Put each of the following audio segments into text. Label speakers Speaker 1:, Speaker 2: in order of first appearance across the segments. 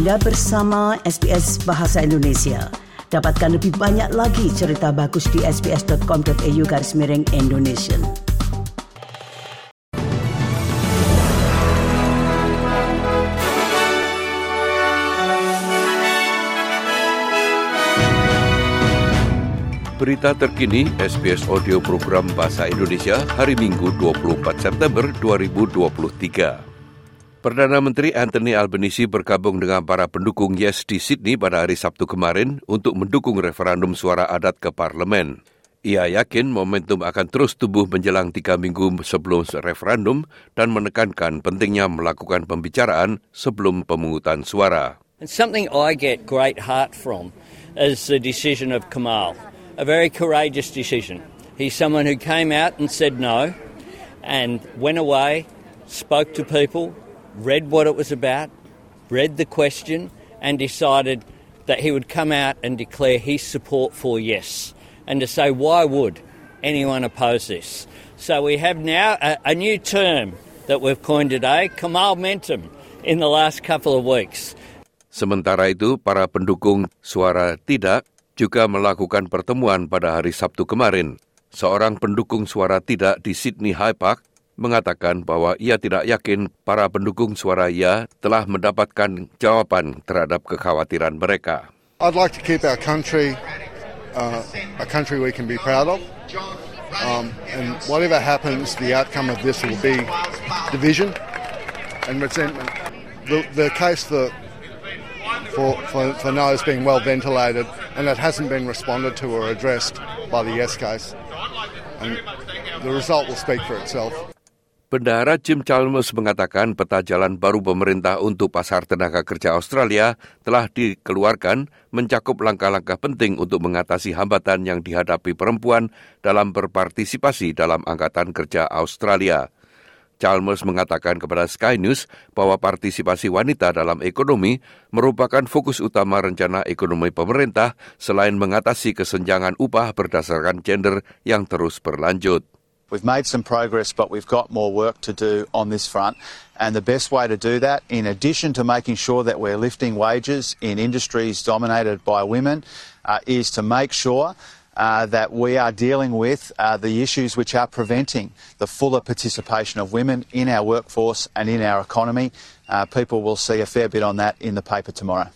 Speaker 1: Anda bersama SBS Bahasa Indonesia. Dapatkan lebih banyak lagi cerita bagus di sbs.com.au garis miring Indonesia.
Speaker 2: Berita terkini SBS Audio Program Bahasa Indonesia hari Minggu 24 September 2023. Perdana Menteri Anthony Albanese bergabung dengan para pendukung Yes di Sydney pada hari Sabtu kemarin untuk mendukung referendum suara adat ke parlemen. Ia yakin momentum akan terus tumbuh menjelang tiga minggu sebelum referendum dan menekankan pentingnya melakukan pembicaraan sebelum pemungutan suara.
Speaker 3: And something I get great heart from is the decision of Kamal. a very courageous decision. He's someone who came out and said no and went away, spoke to people, read what it was about, read the question, and decided that he would come out and declare his support for yes and to say, why would anyone oppose this? So we have now a, a new term that we've coined today, in the last couple of weeks.
Speaker 2: Sementara itu, para pendukung suara tidak juga melakukan pertemuan pada hari Sabtu kemarin. Seorang pendukung suara tidak di Sydney High Park mengatakan bahwa ia tidak yakin para pendukung suara ya telah mendapatkan jawaban terhadap kekhawatiran mereka.
Speaker 4: I'd like to keep our country uh, a country we can be proud of. Um, and whatever happens, the outcome of this will be division and resentment. The, the case for for, for, for no's being well ventilated, and it hasn't been responded to or addressed by the yes case. And the result will speak for itself.
Speaker 2: Bendahara Jim Chalmers mengatakan peta jalan baru pemerintah untuk pasar tenaga kerja Australia telah dikeluarkan mencakup langkah-langkah penting untuk mengatasi hambatan yang dihadapi perempuan dalam berpartisipasi dalam Angkatan Kerja Australia. Chalmers mengatakan kepada Sky News bahwa partisipasi wanita dalam ekonomi merupakan fokus utama rencana ekonomi pemerintah selain mengatasi kesenjangan upah berdasarkan gender yang terus berlanjut.
Speaker 5: We've made some progress, but we've got more work to do on this front. And the best way to do that, in addition to making sure that we're lifting wages in industries dominated by women, uh, is to make sure uh, that we are dealing with uh, the issues which are preventing the fuller participation of women in our workforce and in our economy. Uh, people will see a fair bit on that in the paper tomorrow.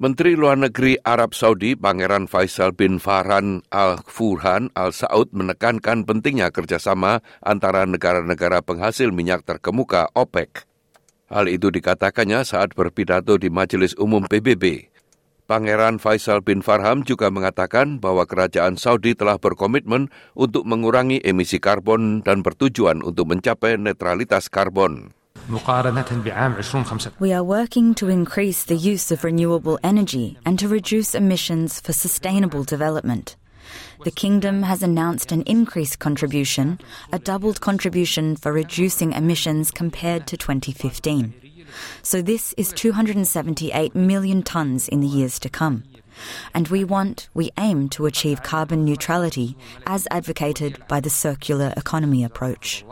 Speaker 2: Menteri Luar Negeri Arab Saudi Pangeran Faisal bin Farhan Al Furhan Al Saud menekankan pentingnya kerjasama antara negara-negara penghasil minyak terkemuka OPEC. Hal itu dikatakannya saat berpidato di Majelis Umum PBB. Pangeran Faisal bin Farham juga mengatakan bahwa kerajaan Saudi telah berkomitmen untuk mengurangi emisi karbon dan bertujuan untuk mencapai netralitas karbon.
Speaker 6: We are working to increase the use of renewable energy and to reduce emissions for sustainable development. The Kingdom has announced an increased contribution, a doubled contribution for reducing emissions compared to 2015. So this is 278 million tonnes in the years to come. And we want, we aim to achieve carbon neutrality as advocated by the circular economy approach.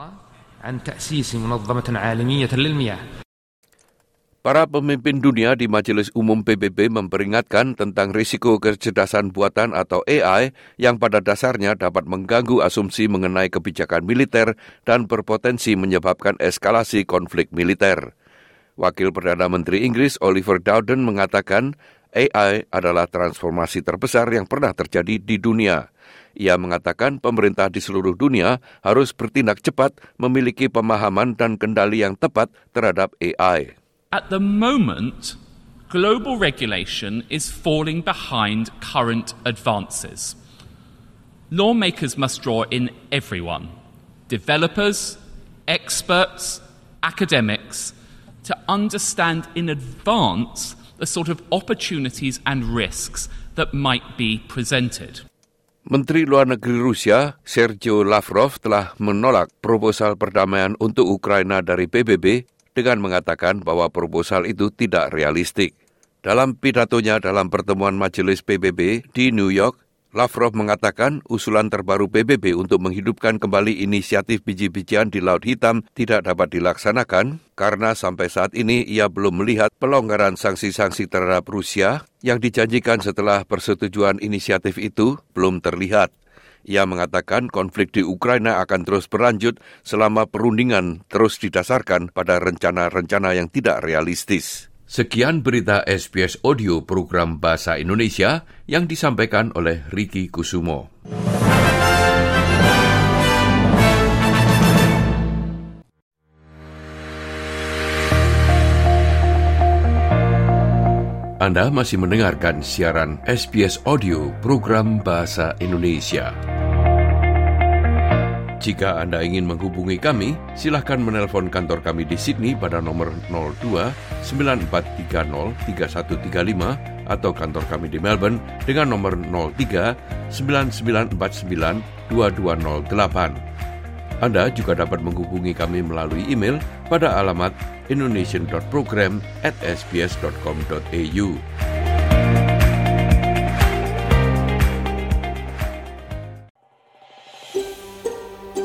Speaker 2: Para pemimpin dunia di Majelis Umum PBB memperingatkan tentang risiko kecerdasan buatan atau AI yang pada dasarnya dapat mengganggu asumsi mengenai kebijakan militer dan berpotensi menyebabkan eskalasi konflik militer. Wakil Perdana Menteri Inggris Oliver Dowden mengatakan AI adalah transformasi terbesar yang pernah terjadi di dunia. Ia mengatakan pemerintah di seluruh dunia harus bertindak cepat memiliki pemahaman dan kendali yang tepat terhadap AI.
Speaker 7: At the moment, global regulation is falling behind current advances. Lawmakers must draw in everyone developers, experts, academics to understand in advance the sort of opportunities and risks that might be presented.
Speaker 2: Menteri Luar Negeri Rusia, Sergio Lavrov, telah menolak proposal perdamaian untuk Ukraina dari PBB dengan mengatakan bahwa proposal itu tidak realistik. Dalam pidatonya dalam pertemuan majelis PBB di New York, Lavrov mengatakan usulan terbaru PBB untuk menghidupkan kembali inisiatif biji-bijian di Laut Hitam tidak dapat dilaksanakan karena sampai saat ini ia belum melihat pelonggaran sanksi-sanksi terhadap Rusia yang dijanjikan setelah persetujuan inisiatif itu belum terlihat. Ia mengatakan konflik di Ukraina akan terus berlanjut selama perundingan terus didasarkan pada rencana-rencana yang tidak realistis. Sekian berita SBS Audio program Bahasa Indonesia yang disampaikan oleh Riki Kusumo. Anda masih mendengarkan siaran SBS Audio program Bahasa Indonesia. Jika Anda ingin menghubungi kami, silahkan menelpon kantor kami di Sydney pada nomor 02 9430 3135 atau kantor kami di Melbourne dengan nomor 03 9949 2208. Anda juga dapat menghubungi kami melalui email pada alamat indonesian.program at sbs.com.au.